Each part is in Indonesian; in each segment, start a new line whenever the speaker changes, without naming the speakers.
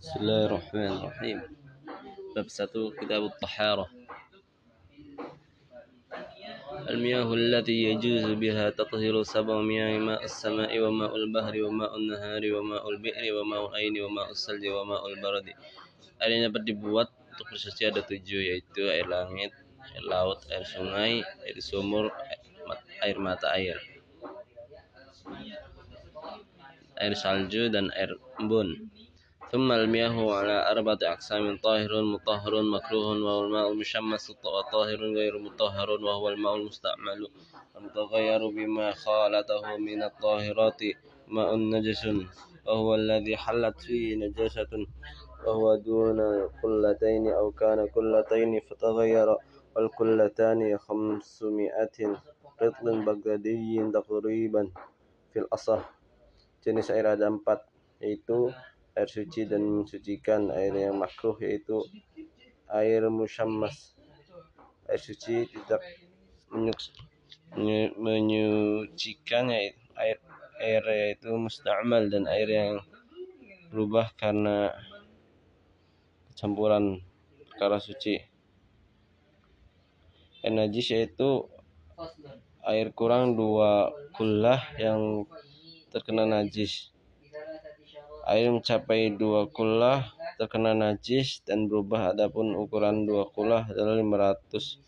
بسم الله الرحمن الرحيم. باب كتاب الطهارة المياه التي يجوز بها تطهير سبع مياه ماء السماء وماء البحر وماء النهار وماء البئر وماء العين وماء الثلج وماء البرد. Air yang dapat dibuat untuk bersuci ada tujuh yaitu air langit, air laut, air sungai, air sumur, air mata air, air salju dan air embun. ثم المياه على أربعة أقسام طاهر مطهر مكروه وهو الماء المشمس وطاهر غير مطهر وهو الماء المستعمل المتغير بما خالته من الطاهرات ماء نجس وهو الذي حلت فيه نجاسة وهو دون قلتين أو كان قلتين فتغير والقلتان خمسمائة قطل بغدادي تقريبا في الأصح jenis air ada empat yaitu air suci dan mensucikan air yang makruh yaitu air musyammas. Air suci tidak menyucikan yaitu air air yaitu musta'mal dan air yang berubah karena campuran perkara suci. Air najis yaitu air kurang dua kullah yang terkena najis. Air mencapai dua kullah terkena najis dan berubah adapun ukuran dua kullah adalah 500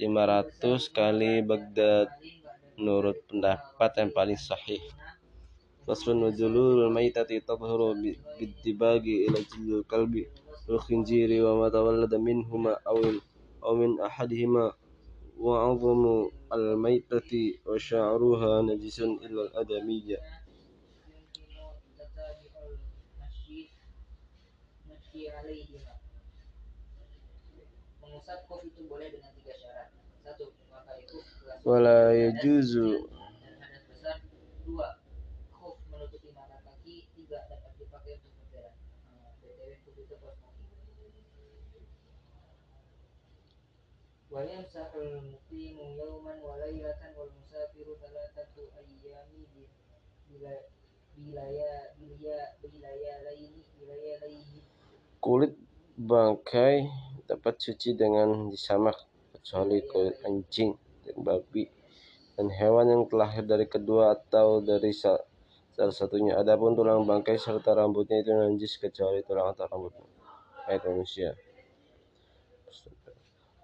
500 kali Baghdad menurut pendapat yang paling sahih. Faslun wa julurul maitati tadhuru bidibagi ila jilul kalbi wal khinjiri wa ma tawallada Awil awin ahadihima وعظم الميتة وشعرها نجس إلا الأدمية ولا يجوز
ويمسح المقيم يوما وليلة والمسافر ثلاثة أيام
Kulit bangkai dapat cuci dengan disamak kecuali kulit anjing dan babi dan hewan yang terlahir dari kedua atau dari salah satunya. Adapun tulang bangkai serta rambutnya itu najis kecuali tulang atau rambut ayat manusia.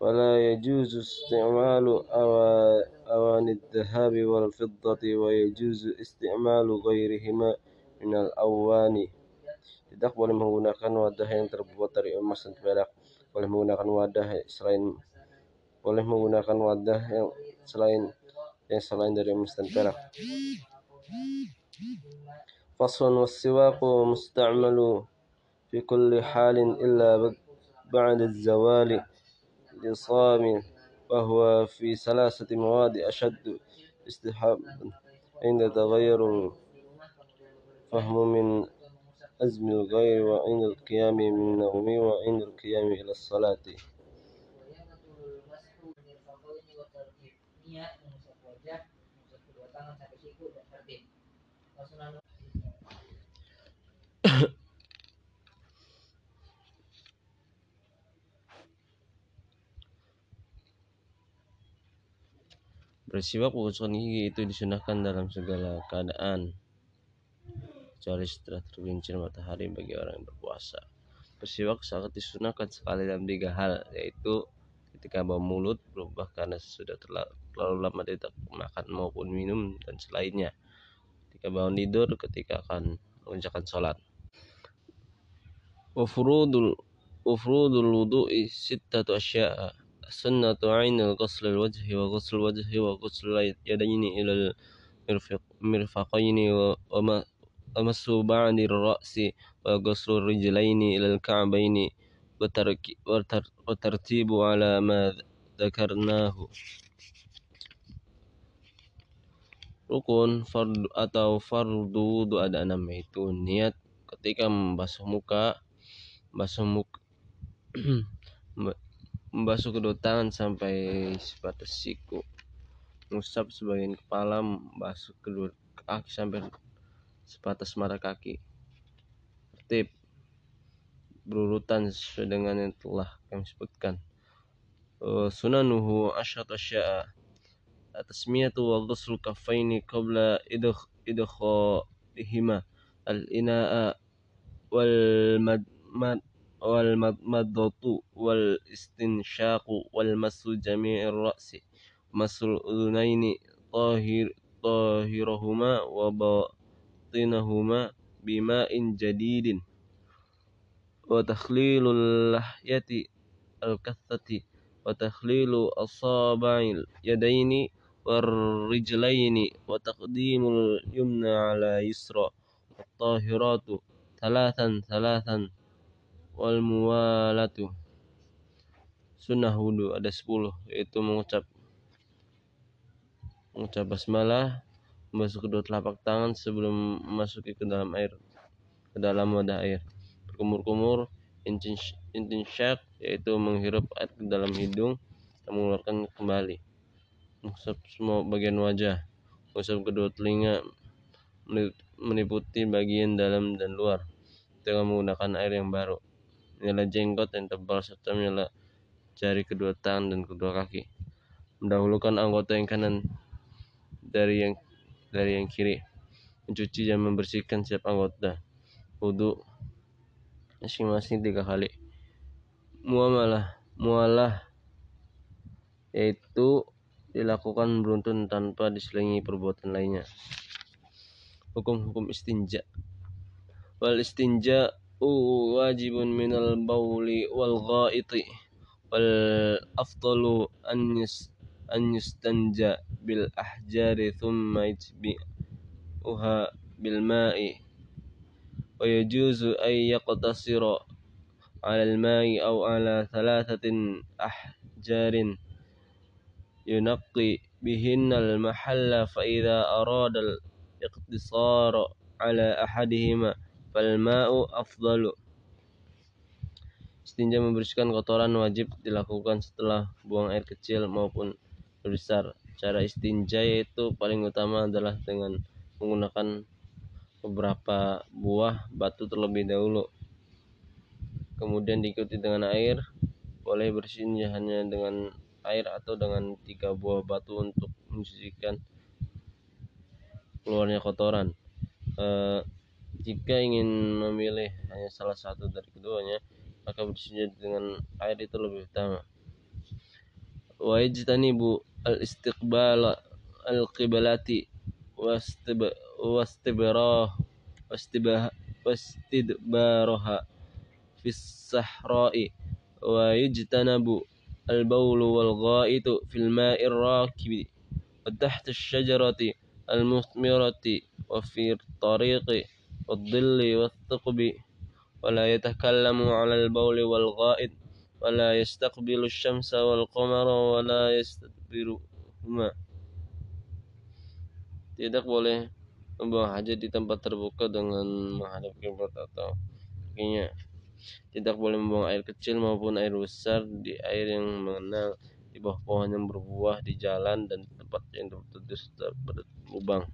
ولا يجوز استعمال أواني الذهب والفضة ويجوز استعمال غيرهما من الأواني tidak boleh menggunakan wadah yang terbuat dari emas dan perak boleh menggunakan wadah selain boleh menggunakan wadah yang selain yang selain dari emas dan perak فصل والسواق مستعمل في كل حال إلا بعد الزوال لصام وهو في ثلاثة مواد أشد استحبابا عند تغير فهم من أزم الغير وعند القيام من النوم وعند القيام إلى الصلاة. Bersiwak menggosokkan gigi itu disunahkan dalam segala keadaan kecuali setelah tergelincir matahari bagi orang yang berpuasa. Bersiwak sangat disunahkan sekali dalam tiga hal, yaitu ketika bau mulut berubah karena sudah terlalu, lama tidak makan maupun minum dan selainnya. Ketika bangun tidur, ketika akan mengerjakan sholat. Wafurudul wafurudul wudu'i sittatu asya'a سنة عين غسل الوجه وغسل الوجه وغسل اليدين إلى المرفقين ومس بعد الرأس وغسل الرجلين إلى الكعبين وترتيب على ما ذكرناه. Rukun fardu atau fardu wudhu ada enam yaitu niat ketika membasuh muka, membasuh muka membasuh kedua tangan sampai sebatas siku mengusap sebagian kepala membasuh kedua kaki sampai sebatas mata kaki. Tertib berurutan sesuai dengan yang telah kami sebutkan. Sunanuhu asyrat asya'a التسمية وغسل الكفين قبل إدخ إدخالهما الإناء والمدمد والمضمضة والاستنشاق والمس جميع الرأس مس الأذنين طاهر طاهرهما وباطنهما بماء جديد وتخليل اللحية الكثة وتخليل أصابع اليدين والرجلين وتقديم اليمنى على يسرى الطاهرات ثلاثا ثلاثا wal muwalatu. Sunnah wudhu ada 10 yaitu mengucap mengucap basmalah membasuh kedua telapak tangan sebelum memasuki ke dalam air ke dalam wadah air. Berkumur-kumur intinsyak yaitu menghirup air ke dalam hidung dan mengeluarkan kembali. Mengusap semua bagian wajah mengusap kedua telinga meliputi bagian dalam dan luar dengan menggunakan air yang baru. Menyala jenggot yang tebal serta menyala jari kedua tangan dan kedua kaki. Mendahulukan anggota yang kanan dari yang dari yang kiri. Mencuci dan membersihkan setiap anggota. Wudhu masing-masing tiga kali. Muamalah, mualah yaitu dilakukan beruntun tanpa diselingi perbuatan lainnya. Hukum-hukum istinja. Wal istinja واجب من البول والغائط والأفضل أن أن يستنجى بالأحجار ثم يتبئها بالماء. ويجوز أن يقتصر على الماء أو على ثلاثة أحجار ينقي بهن المحل فإذا أراد الاقتصار على أحدهما falma'u afdalu Istinja membersihkan kotoran wajib dilakukan setelah buang air kecil maupun besar. Cara istinja yaitu paling utama adalah dengan menggunakan beberapa buah batu terlebih dahulu. Kemudian diikuti dengan air. Boleh bersihnya hanya dengan air atau dengan tiga buah batu untuk menyisihkan keluarnya kotoran. Uh, jika ingin memilih hanya salah satu dari keduanya maka bersedia dengan air itu lebih utama. Wajitani bu al istiqbal al qiblati wastibrah wastibah wastidbaraha fis sahra'i. Wa yujtanabu al bawlu wal ghaitu fil ma'ir rakibi. Wa tahta asy-syajarati al musmirati wa fi tariqi. والظل والثقب ولا يتكلم على البول والغائط ولا يستقبل الشمس والقمر ولا يستدبرهما tidak boleh membuang hajat di tempat terbuka dengan menghadap kiblat atau kakinya tidak boleh membuang air kecil maupun air besar di air yang mengenal di bawah pohon yang berbuah di jalan dan tempat yang tertutup pada lubang.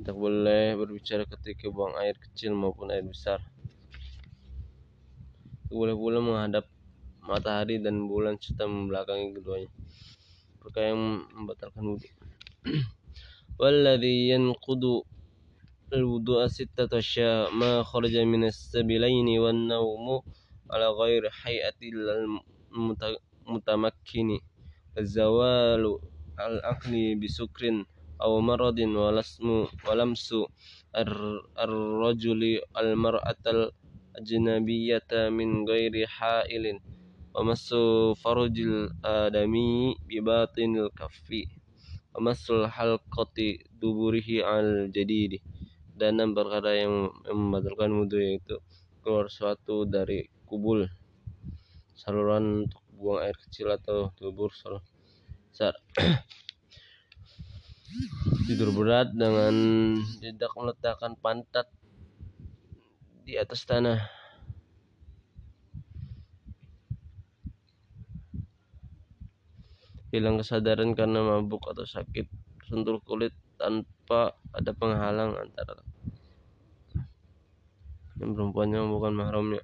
Tidak boleh berbicara ketika buang air kecil maupun air besar. Tidak boleh pula menghadap matahari dan bulan serta membelakangi keduanya. Perkara yang membatalkan wudhu. Walladhi yanqudu الوضوء ستة أشياء ما خرج من السبيلين والنوم على غير حيئة المتمكن الزوال العقل بسكر أو مرض ولسم ولمس الرجل المرأة الأجنبية من غير حائل ومس فرج الآدمي بباطن الكف ومس الحلقة دبره على الجديد dan enam perkara yang membatalkan wudhu yaitu keluar suatu dari kubul saluran untuk buang air kecil atau dubur besar tidur berat dengan tidak meletakkan pantat di atas tanah. Hilang kesadaran karena mabuk atau sakit sentuh kulit tanpa ada penghalang antara yang perempuannya bukan mahramnya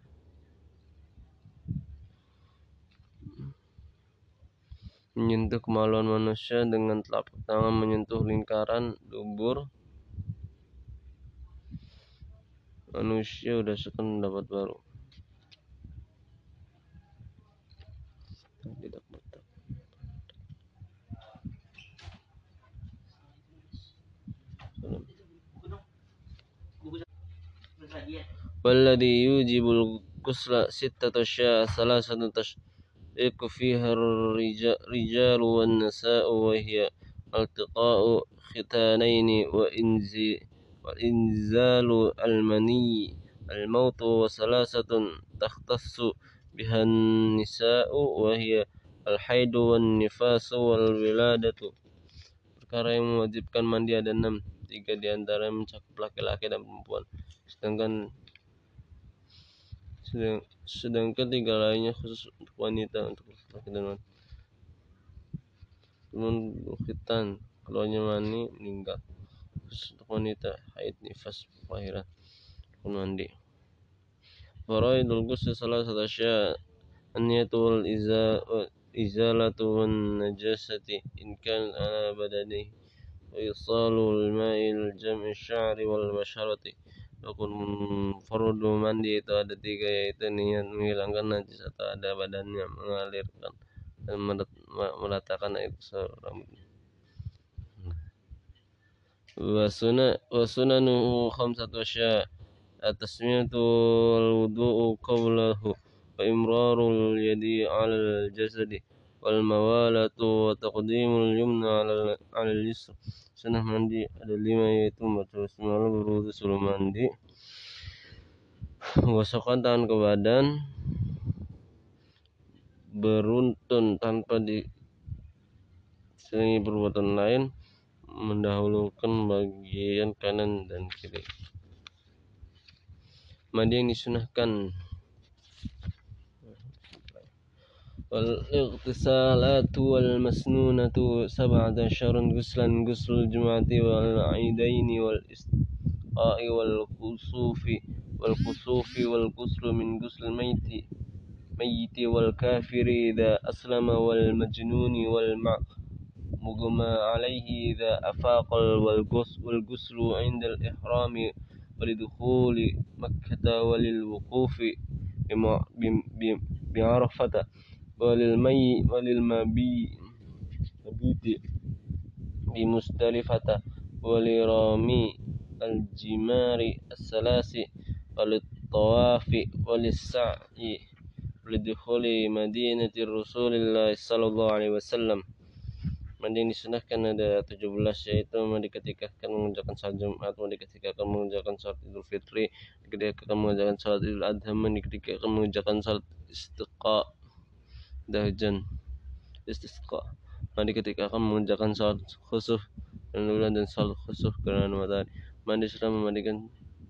menyentuh kemaluan manusia dengan telapak tangan menyentuh lingkaran dubur manusia udah sekan dapat baru tidak والذي يوجب الغسل ستة أشياء ثلاثة تشترك فيها الرجال والنساء وهي ألتقاء ختانين وإنزال المني الموت وثلاثة تختص بها النساء وهي الحيض والنفاس والولادة. Perkara yang mewajibkan mandi ada enam. Tiga diantara mencakup laki-laki dan perempuan. Sedangkan sedang, sedangkan tiga lainnya khusus untuk wanita untuk laki-laki dan wanita. Menunjukkan keluarnya mani meninggal. Khusus untuk wanita haid nifas kelahiran. Pun mandi. Faraidul ghusl salah satu asya anyatul iza izalatu wan najasati in kan ala badani wa isalu al jam'i sya'ri wal basharati. Rukun fardu mandi itu ada tiga yaitu niat menghilangkan najis atau ada badannya mengalirkan dan meratakan air rambut. Wasuna wasunanuhu khamsatu asya at-tasmiyatu wal wudu'u qablahu wa imrarul yadi 'ala al-jasadi wal mawalatu wa taqdimul yumna 'ala al-yusra sunnah mandi ada lima yaitu membaca semalam berwudu sebelum mandi. Gosokkan tangan ke badan. Beruntun tanpa diselingi perbuatan lain. Mendahulukan bagian kanan dan kiri. Mandi yang disunahkan والإغتسالات والمسنونة سبعة عشر غسلا غسل الجمعة والعيدين والاستقاء والكسوف والكسوف والغسل من غسل الميت ميت والكافر إذا أسلم والمجنون والمغمى عليه إذا أفاق والغسل عند الإحرام ولدخول مكة وللوقوف بعرفة. walil mai walil mabi mabiti bi musdalifata walirami aljimari as-salasi walitawafi walissa'i lidukhuli madinati Rasulillah sallallahu alaihi wasallam. Mandi yang disunahkan ada 17 yaitu mandi ketika akan mengerjakan salat Jumat, mandi ketika akan mengerjakan salat Idul Fitri, mandi ketika akan mengerjakan salat Idul Adha, mandi ketika akan mengerjakan salat istiqa, dahjan istisqa mandi ketika akan mengerjakan salat khusuf dan bulan dan salat khusuf karena matahari. Mandi sudah memandikan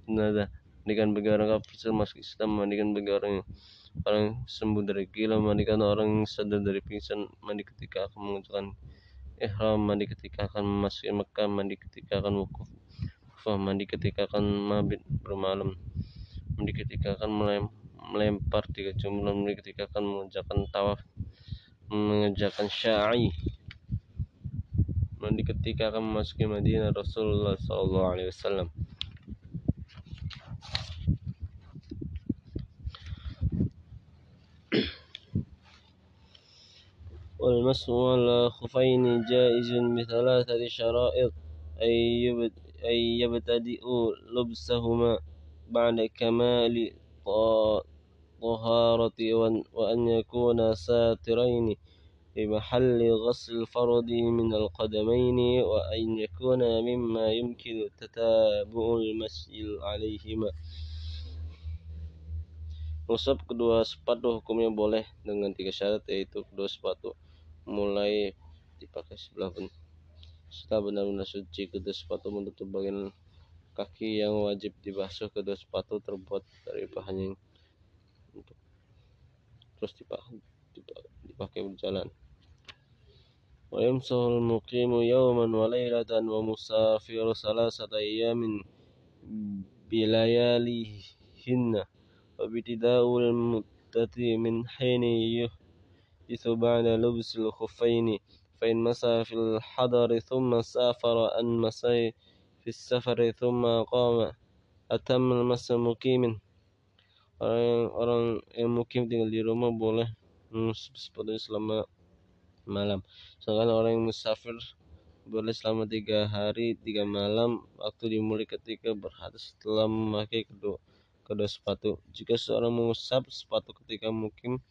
jenazah. Mandikan bagi orang kafir masuk Islam. Memandikan bagi orang yang orang sembuh dari gila. Memandikan orang yang sadar dari pingsan. Mandi ketika akan mengerjakan ihram. Mandi ketika akan memasuki Mekah. Mandi ketika akan wukuf. Mandi ketika akan mabit bermalam. Mandi ketika akan melempar melempar tiga jumlah ketika akan mengerjakan tawaf mengerjakan syai mandi ketika akan memasuki Madinah Rasulullah Sallallahu Alaihi Wasallam والمسح على خفين جائز بثلاثة شرائط أي يبتدئ لبسهما بعد كمال الطهارة وأن يكون ساترين في محل غسل الفرد من القدمين وأن يكون مما يمكن تتابع المشي عليهما Mengusap kedua sepatu hukumnya boleh dengan tiga syarat yaitu kedua sepatu mulai dipakai sebelah pun setelah benar-benar suci kedua sepatu menutup bagian kaki yang wajib dibasuh kedua sepatu terbuat dari bahan yang untuk terus dipakai, dipakai berjalan. Wa yamsahul muqimu yawman wa laylatan wa musafiru salasata ayamin bilayalihinna wa bitidaul muttati min hini yuhtithu ba'da lubsil khuffaini fa in masa fil في السفر ثم قام أتم المسى مقيم orang orang yang mukim tinggal di rumah boleh mengusap sepatu selama malam sedangkan orang yang musafir boleh selama tiga hari tiga malam waktu dimulai ketika berhadas setelah memakai kedua kedua sepatu jika seorang mengusap sepatu ketika mukim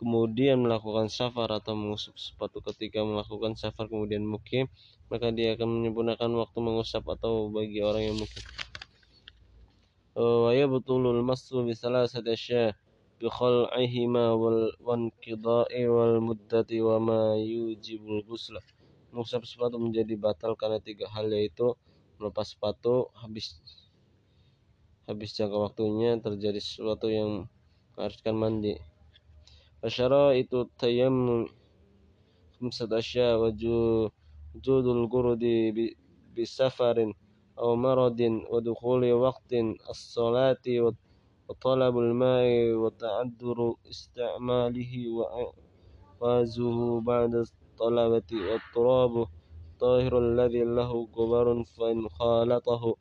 kemudian melakukan safar atau mengusap sepatu ketika melakukan safar kemudian mukim maka dia akan menyempurnakan waktu mengusap atau bagi orang yang mukim. Wa yabtulul masru bi salasati asya bi khal'ihima wal wanqida'i wal muddati wa ma yujibul ghusla mengusap sepatu menjadi batal karena tiga hal yaitu melepas sepatu habis habis jangka waktunya terjadi sesuatu yang mengharuskan mandi. وشرائط التيمم خمسة أشياء وجود الجرد بسفر أو مرض ودخول وقت الصلاة وطلب الماء وتعذر استعماله وعازه بعد الطلبة والتراب الطاهر الذي له قبر فإن خالطه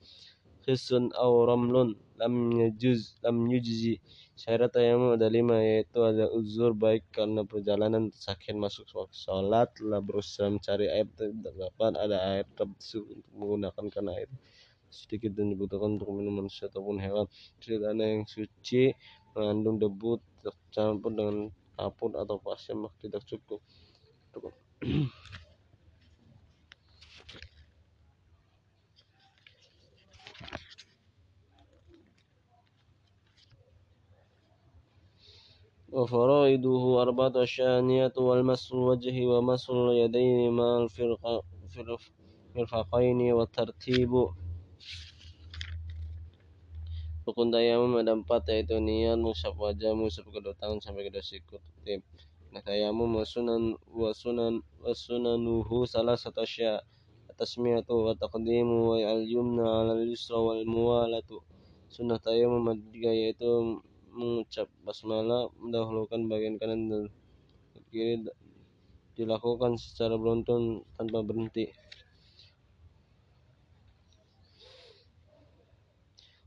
خس أو رمل لم يجز لم يجزي syarat tayamum ada lima yaitu ada uzur baik karena perjalanan sakit masuk waktu sholat telah berusaha mencari air tidak dapat ada air tersebut untuk menggunakan karena air sedikit dan dibutuhkan untuk minum manusia ataupun hewan. Ceritanya yang suci mengandung debu tercampur dengan kapur atau pasir tidak cukup وفرائده أربعة شانية والمس الوجه ومس اليدين مع الفرقين والترتيب Rukun tayamum ada empat yaitu niat, musab wajah, musab kedua tangan sampai kedua siku tim. Nah tayamum wasunan wasunan wasunanuhu salah satu asya tasmiyatu wa taqdimu wa al-yumna al-yusra wal muwalatu. Sunnah tayamum tiga yaitu mengucap basmalah mendahulukan bagian kanan dan kiri dilakukan secara beruntun tanpa berhenti.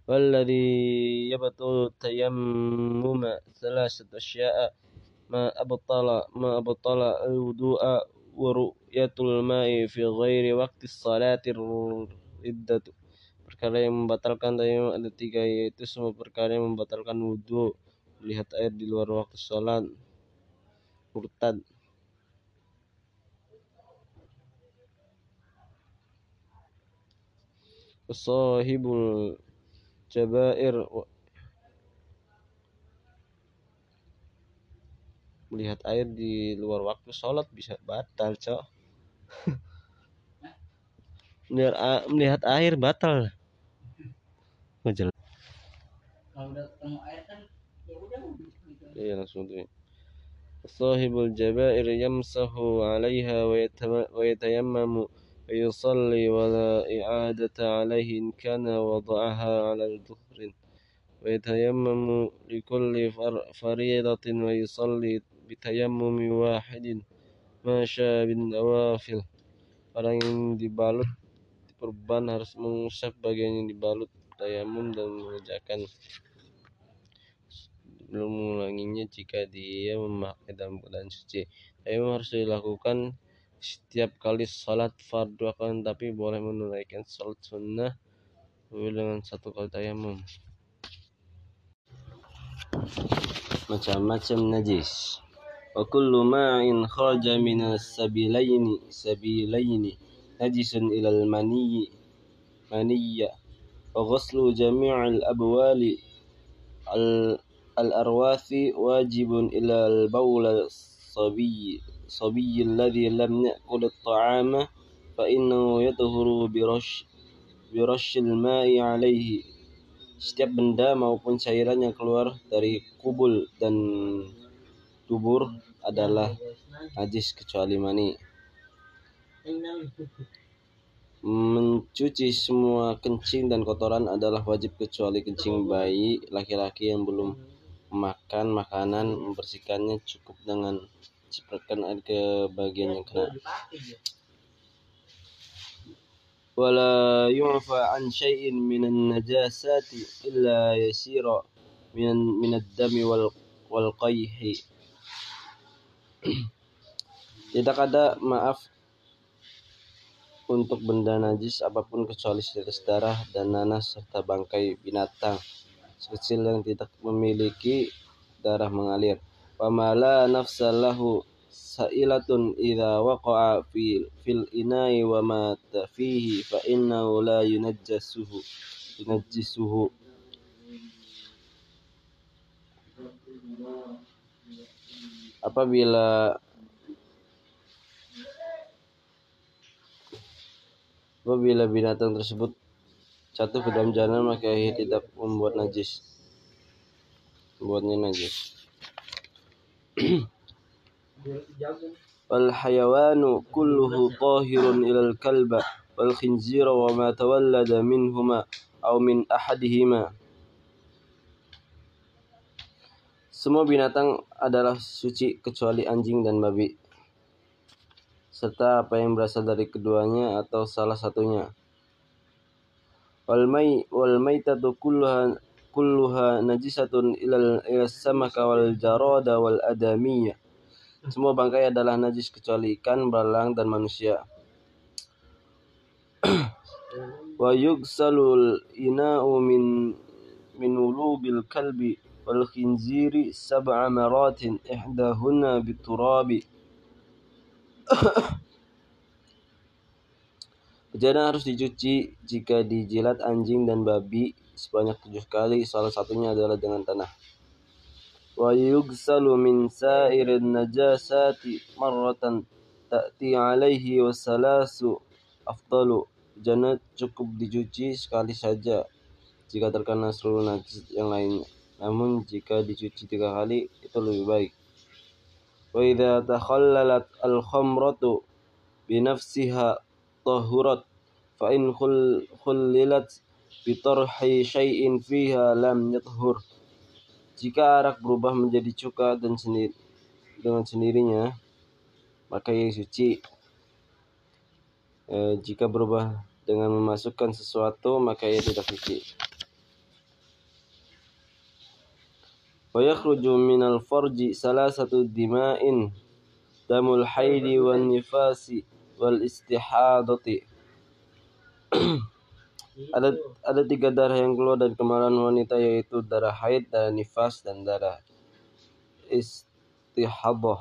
والذي يبطل التيمم ثلاثة أشياء ما أبطل ما أبطل الوضوء ورؤية الماء في غير وقت الصلاة الردة perkara yang membatalkan tayamum ada tiga yaitu semua perkara yang membatalkan wudhu melihat air di luar waktu sholat. Murtad. Sahibul jabair. Melihat air di luar waktu sholat. Bisa batal cok. Melihat air batal kalau udah ketemu صاحب الجبائر يمسح عليها ويتيمم ويصلي ولا إعادة عليه إن كان وضعها على الظهر ويتيمم لكل فريضة ويصلي بتيمم واحد ما شاء بالنوافل فرنج دبالوت قربان harus mengusap bagian yang tayamum dan mengerjakan belum mengulanginya jika dia memakai dalam keadaan suci. Tayamum harus dilakukan setiap kali salat fardu akan tapi boleh menunaikan salat sunnah dengan satu kali tayamum. Macam-macam najis. Wa kullu ma'in kharaja min as-sabilaini sabilaini najisun ila al-maniyyi maniyya وغسل جميع الأبوال الأرواث واجب إلى البول الصبي الصبي الذي لم يأكل الطعام فإنه يطهر برش برش الماء عليه setiap benda maupun cairan yang keluar dari kubul dan dubur adalah najis kecuali mani. Mencuci semua kencing dan kotoran adalah wajib kecuali kencing bayi laki-laki yang belum makan makanan membersihkannya cukup dengan cipratan air ke bagian yang kena. Wala yu'fa an syai'in minan najasati illa yasira min minad dami wal wal qayhi. Tidak ada maaf untuk benda najis apa pun kecuali setetes darah dan nanas serta bangkai binatang sekecil yang tidak memiliki darah mengalir. Pamala nafsalahu sa'ilatun idza waqa'a fil fil inai wa mata fihi fa innahu la yunajjisuhu yunajjisuhu apabila Apabila binatang tersebut jatuh ke dalam jalan maka ia tidak membuat najis. Membuatnya najis. Wal hayawanu kulluhu tahirun ilal kalba wal khinzira wa ma tawallada minhuma aw min ahadihima. Semua binatang adalah suci kecuali anjing dan babi serta apa yang berasal dari keduanya atau salah satunya. Wal mai wal kulluha kulluha najisatun ilal ilas samaka wal jarada wal adamiyah. Semua bangkai adalah najis kecuali ikan, belalang dan manusia. Wa yugsalul ina'u min min ulubil kalbi wal khinziri sab'a maratin ihdahunna biturabi Bejana harus dicuci jika dijilat anjing dan babi sebanyak tujuh kali, salah satunya adalah dengan tanah. Wa yugsalu min sa'irin najasati marratan ta'ti alaihi wasalasu afdalu. Bejana cukup dicuci sekali saja jika terkena seluruh najis yang lainnya. Namun jika dicuci tiga kali itu lebih baik. وإذا تخللت الخمرة بنفسها طهرت فإن خللت بطرح شيء فيها لم يطهر jika arak berubah menjadi cuka dan sendiri dengan sendirinya maka ia suci e, jika berubah dengan memasukkan sesuatu maka ia tidak suci ويخرج من الفرج farji salasatu دم damul والنفاس wan ada ada tiga darah yang keluar dari kemaluan wanita yaitu darah haid, darah nifas dan darah istihabah.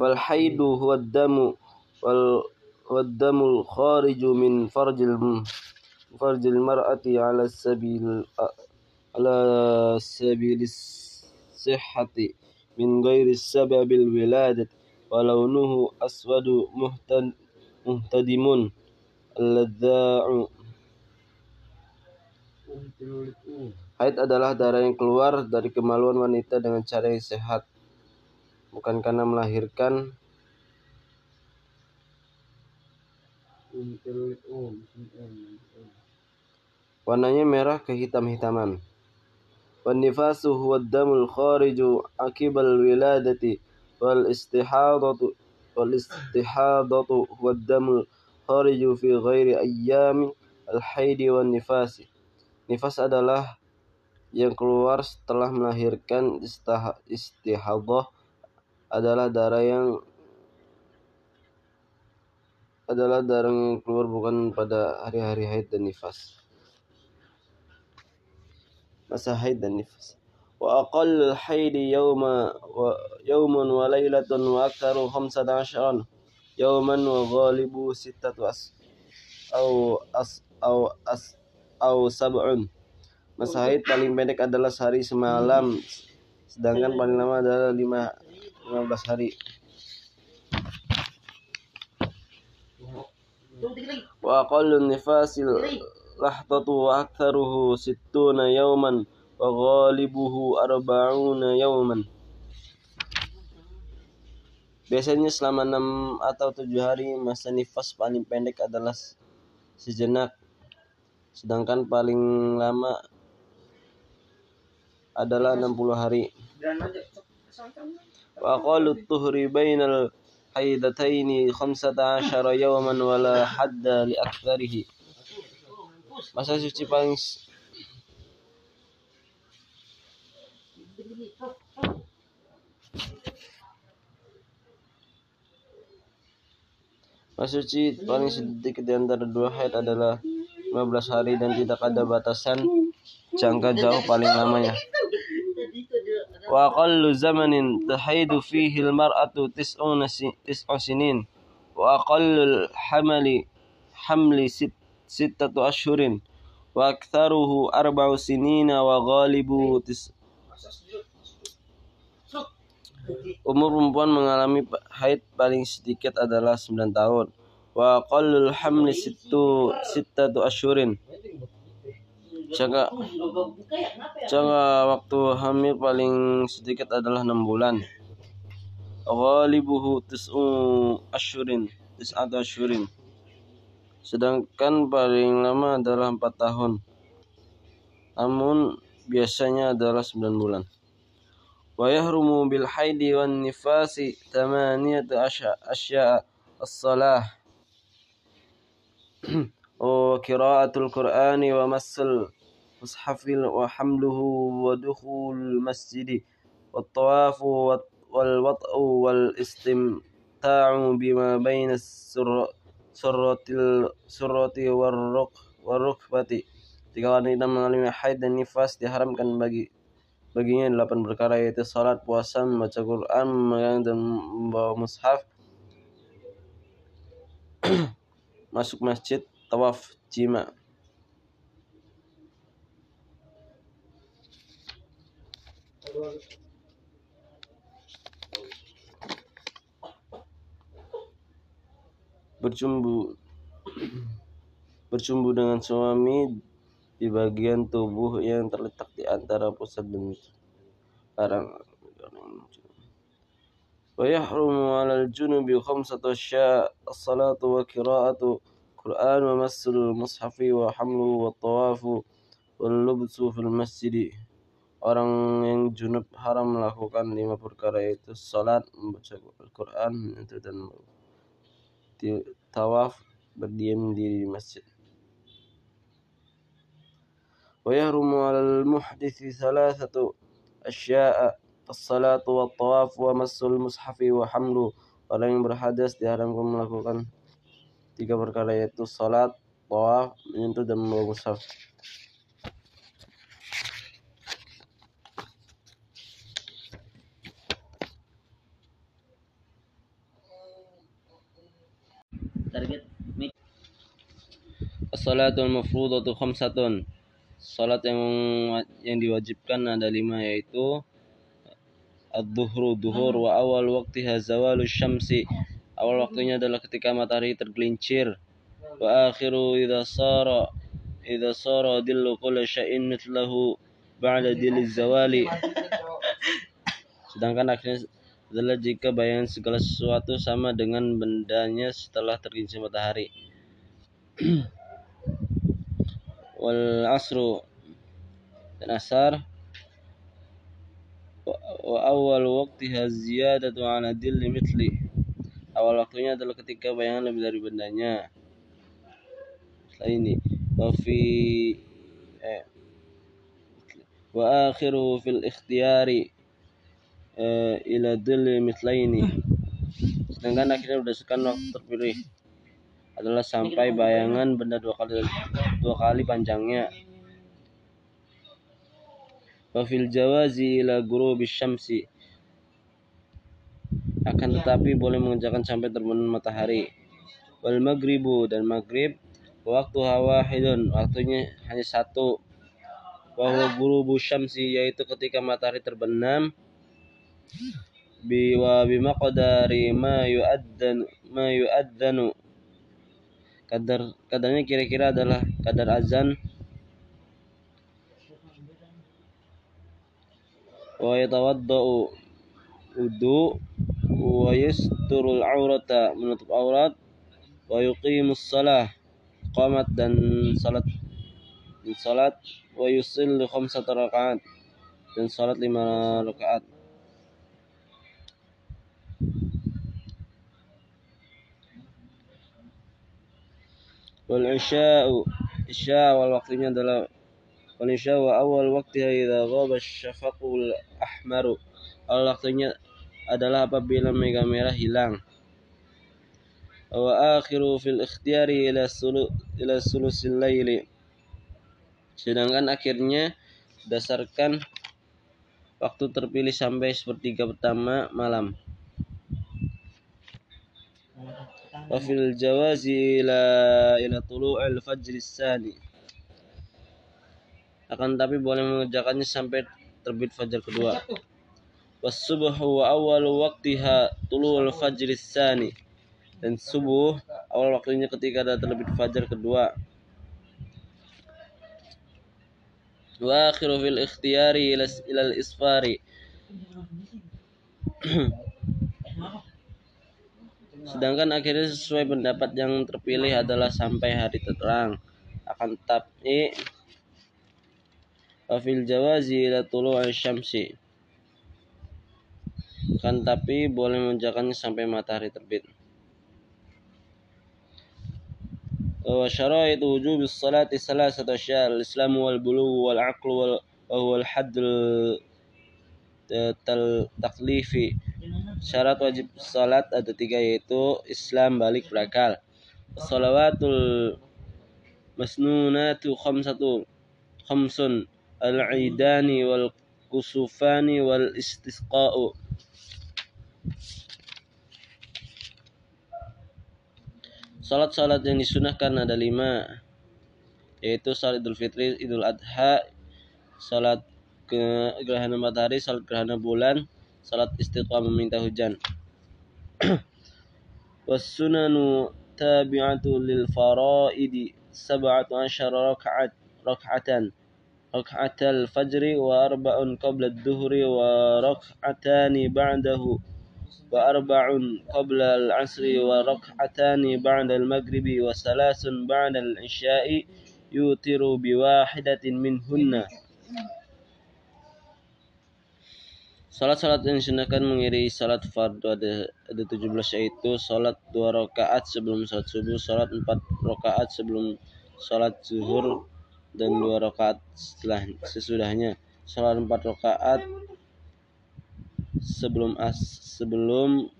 Fal haidu huwa damu wal wadamul khariju min farjil farjil mar'ati ala sabil على سبيل الصحة من غير السبب الولادة ولونه أسود مهتدم اللذاع Haid adalah darah yang keluar dari kemaluan wanita dengan cara yang sehat, bukan karena melahirkan. Warnanya merah kehitam-hitaman. والنفاس هو الدم الخارج عقب الولادة والاستحاضة والاستحاضة هو الدم الخارج في غير أيام الحيض والنفاس Nifas adalah yang keluar setelah melahirkan istihadah adalah darah yang adalah darah yang keluar bukan pada hari-hari haid dan nifas. masa haid dan nifas. Wa aqall haid yawma wa yawmun wa laylatun wa aktharu 15 yawman wa ghalibu sittatu as au as au as au sab'un. Masa haid paling pendek adalah sehari semalam sedangkan paling lama adalah 5 15 hari. Wa aqallu nifasil lahtatu wa aktharuhu sittuna yawman wa ghalibuhu arba'una yawman Biasanya selama enam atau tujuh hari masa nifas paling pendek adalah sejenak, sedangkan paling lama adalah 60 hari. Wa aqallu tuhri bainal haidataini 15 yawman wala hadda li aktsarihi. Masa suci paling Masa suci paling sedikit di antara dua haid adalah 15 hari dan tidak ada batasan jangka jauh paling lamanya. Wa aqallu zamanin tahaidu fihi al-mar'atu tis'una tis'u sinin wa aqallu hamali hamli sit, sittatu ashhurin wa aktharuhu arba'u sinina wa ghalibu tis Umur perempuan mengalami haid paling sedikit adalah 9 tahun. Wa qallul hamli sittu sittatu asyurin. Jangka, jangka waktu hamil paling sedikit adalah 6 bulan. Ghalibuhu tis'u asyurin, tis'atu asyurin sedangkan paling lama adalah 4 tahun. Namun biasanya adalah 9 bulan. Wa yahrumu bil haidi wan nifasi tamaniyat asya' as-salah wa qira'atul qur'ani wa masal mushafil wa hamluhu wa dukhul masjidi wa tawafu wal wat'u wal istimta'u bima baina surah suratil surati warruk bati. jika wanita mengalami haid dan nifas diharamkan bagi baginya delapan perkara yaitu salat, puasa, membaca Quran, memegang dan membawa mushaf, masuk masjid, tawaf, jima. Thank you. Bercumbu bercumbu dengan suami di bagian tubuh yang terletak di antara pusat dan karang. ويحرم على الجنب خمسة أشياء الصلاة وقراءة القرآن ومس المصحف وحمله والطواف واللبس في المسجد Orang yang junub haram melakukan lima perkara yaitu salat, membaca Al-Quran, dan tawaf, berdiam di masjid. ويهرم على المحدث ثلاثة أشياء الصلاة والطواف ومس المصحف وحمله orang yang berhadas diharamkan melakukan tiga perkara yaitu salat, tawaf, menyentuh dan membawa mushaf. As-salatul mafrudatu khamsatun. Salat yang yang diwajibkan ada lima yaitu ad-duhru duhur wa awal waktiha zawalu syamsi. Awal waktunya adalah ketika matahari tergelincir. Wa akhiru idza sara idza sara dillu kulli syai'in mithlahu ba'da zawali. Sedangkan akhirnya adalah jika bayangan segala sesuatu sama dengan bendanya setelah tergelincir matahari wal asru dan asar. Wa awal waqtiha ziyadatu ala dilli mithli. Awal waktunya adalah ketika bayangan lebih dari bendanya. Setelah ini wa fi eh, wa akhiru fil ikhtiyari eh, ila dilli mithlaini. Sedangkan akhirnya berdasarkan waktu terpilih adalah sampai bayangan benda dua kali dua kali panjangnya. Wafil jawazi ila ghurubi syamsi akan tetapi boleh mengerjakan sampai terbenam matahari. Wal magribu dan maghrib waktu hawa hidun waktunya hanya satu. Bahwa ghurubu syamsi yaitu ketika matahari terbenam biwa bimaqdari ma yu'addan ma yu'addanu kadar kadarnya kira-kira adalah kadar azan. Wa yatawaddau wudu wa yasturul aurata menutup aurat. Wa yuqimus salah qamat dan salat dan salat. Wa yusillu khamsata rakaat dan salat lima rakaat wal isya'u isya awal waktunya adalah wal isya wa awal waktiha idza ghaba syafaqul ahmaru. Awal waktunya adalah apabila mega merah hilang. Wa akhiru fil ikhtiyari ila sulu ila sulusil laili. Sedangkan akhirnya berdasarkan waktu terpilih sampai sepertiga pertama malam Wafil jawazi ila ila tulu'il fajr sani. Akan tapi boleh mengerjakannya sampai terbit fajar kedua. Wasubuhu wa awal waktiha tulu'il fajr sani. Dan subuh awal waktunya ketika ada terbit fajar kedua. Wa akhiru fil ikhtiyari ila ila isfari. Sedangkan akhirnya sesuai pendapat yang terpilih adalah sampai hari terang. Akan tapi wafil jawazi ila tulu'i syamsi. Kan tapi boleh menjalankannya sampai matahari terbit. Wa syaraitu wujub salati salasata asya al-islam wal bulu wal aql wal wa huwa al-hadd taklifi Syarat wajib salat ada tiga yaitu Islam balik berakal. Salawatul masnunatu khamsatu khamsun al-idani wal kusufani wal istisqa'u. Salat-salat yang disunahkan ada lima yaitu salat Idul Fitri, Idul Adha, salat gerhana matahari, salat gerhana bulan, salat istiqamah minta hujan wasunanu tabi'atu lil faraidi sab'atu asyara raka'at raka'atan raka'atal fajri wa arba'un qabla ad-duhri wa raka'atani ba'dahu ba'da al maghribi wa salasun ba'da al isya'i yutiru bi wahidatin minhunna Salat-salat yang disunahkan mengiringi salat fardu ada ada 17 yaitu salat dua rakaat sebelum salat subuh, salat empat rakaat sebelum salat zuhur dan dua rakaat setelah sesudahnya. Salat empat rakaat sebelum as sebelum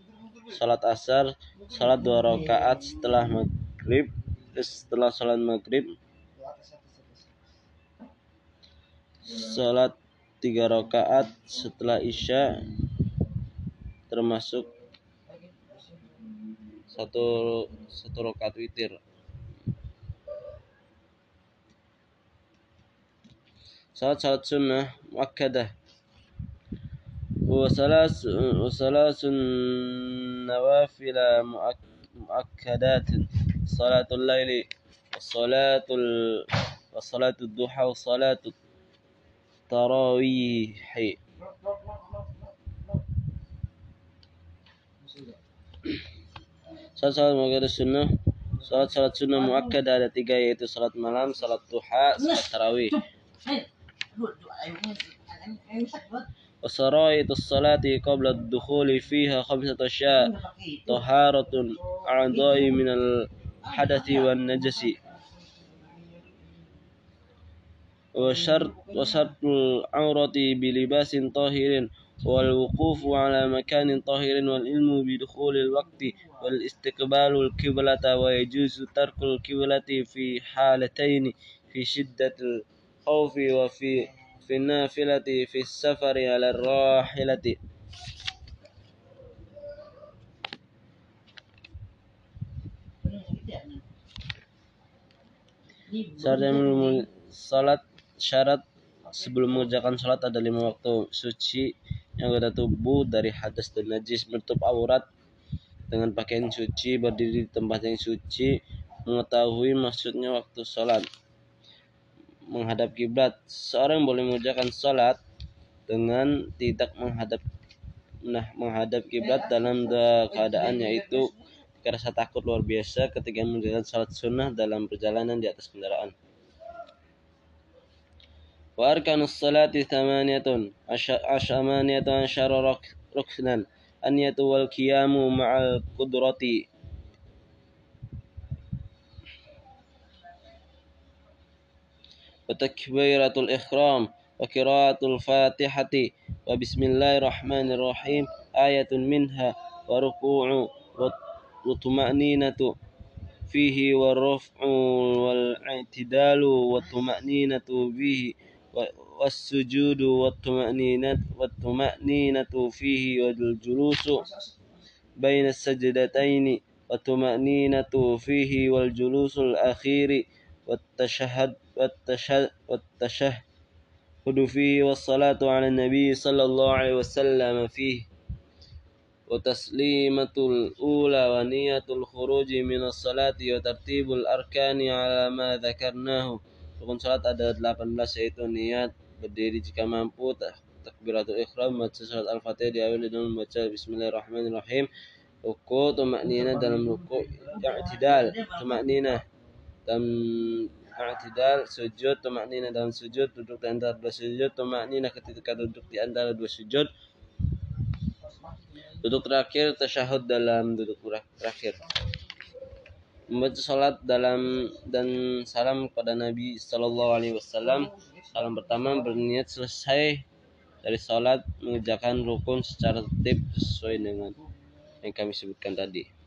salat asar, salat dua rakaat setelah maghrib, setelah salat maghrib, salat tiga rakaat setelah isya termasuk satu satu rakaat witir. Salat salat sunnah muakkadah. Wa salas wa salasun nawafil muakkadat. Salatul laili salatul wa التراويح. صلاة صلاة مؤكدة السنة. صلاة صلاة سنة مؤكدة على تيجا يأتي صلاة ملام صلاة الضحى صلاة التراويح وسراية الصلاة قبل الدخول فيها خمسة أشياء. طهارة أعضاء من الحدث والنجس. وشرط وشرط العورة بلباس طاهر والوقوف على مكان طاهر والعلم بدخول الوقت والاستقبال القبلة ويجوز ترك القبلة في حالتين في شدة الخوف وفي في النافلة في السفر على الراحلة. Salat syarat sebelum mengerjakan sholat ada lima waktu suci yang ada tubuh dari hadas dan najis menutup aurat dengan pakaian suci berdiri di tempat yang suci mengetahui maksudnya waktu sholat menghadap kiblat seorang boleh mengerjakan sholat dengan tidak menghadap nah, menghadap kiblat dalam keadaan yaitu rasa takut luar biasa ketika menjalankan salat sunnah dalam perjalanan di atas kendaraan. وأركان الصلاة ثمانية ثمانية عشر ركنا النية والقيام مع القدرة. وتكبيرة الإحرام وقراءة الفاتحة وبسم الله الرحمن الرحيم آية منها وركوع وطمأنينة فيه والرفع والإعتدال والطمأنينة به والسجود والطمأنينة والطمأنينة فيه والجلوس بين السجدتين والطمأنينة فيه والجلوس الأخير والتشهد والتشهد, والتشهد فيه والصلاة على النبي صلى الله عليه وسلم فيه وتسليمة الأولى ونية الخروج من الصلاة وترتيب الأركان على ما ذكرناه. Rukun salat ada 18 yaitu niat, berdiri jika mampu, takbiratul ikhram, baca salat al-fatihah diawali dengan membaca bismillahirrahmanirrahim, ruku, tumaknina dalam ruku, i'tidal, tumaknina dalam i'tidal, sujud, tumaknina dalam sujud, duduk di antara dua sujud, tumaknina ketika duduk di antara dua sujud, Duduk terakhir tasyahud dalam duduk terakhir. Membaca salat dalam dan salam kepada Nabi Sallallahu Alaihi Wasallam. Salam pertama berniat selesai dari salat mengerjakan rukun secara tertib sesuai dengan yang kami sebutkan tadi.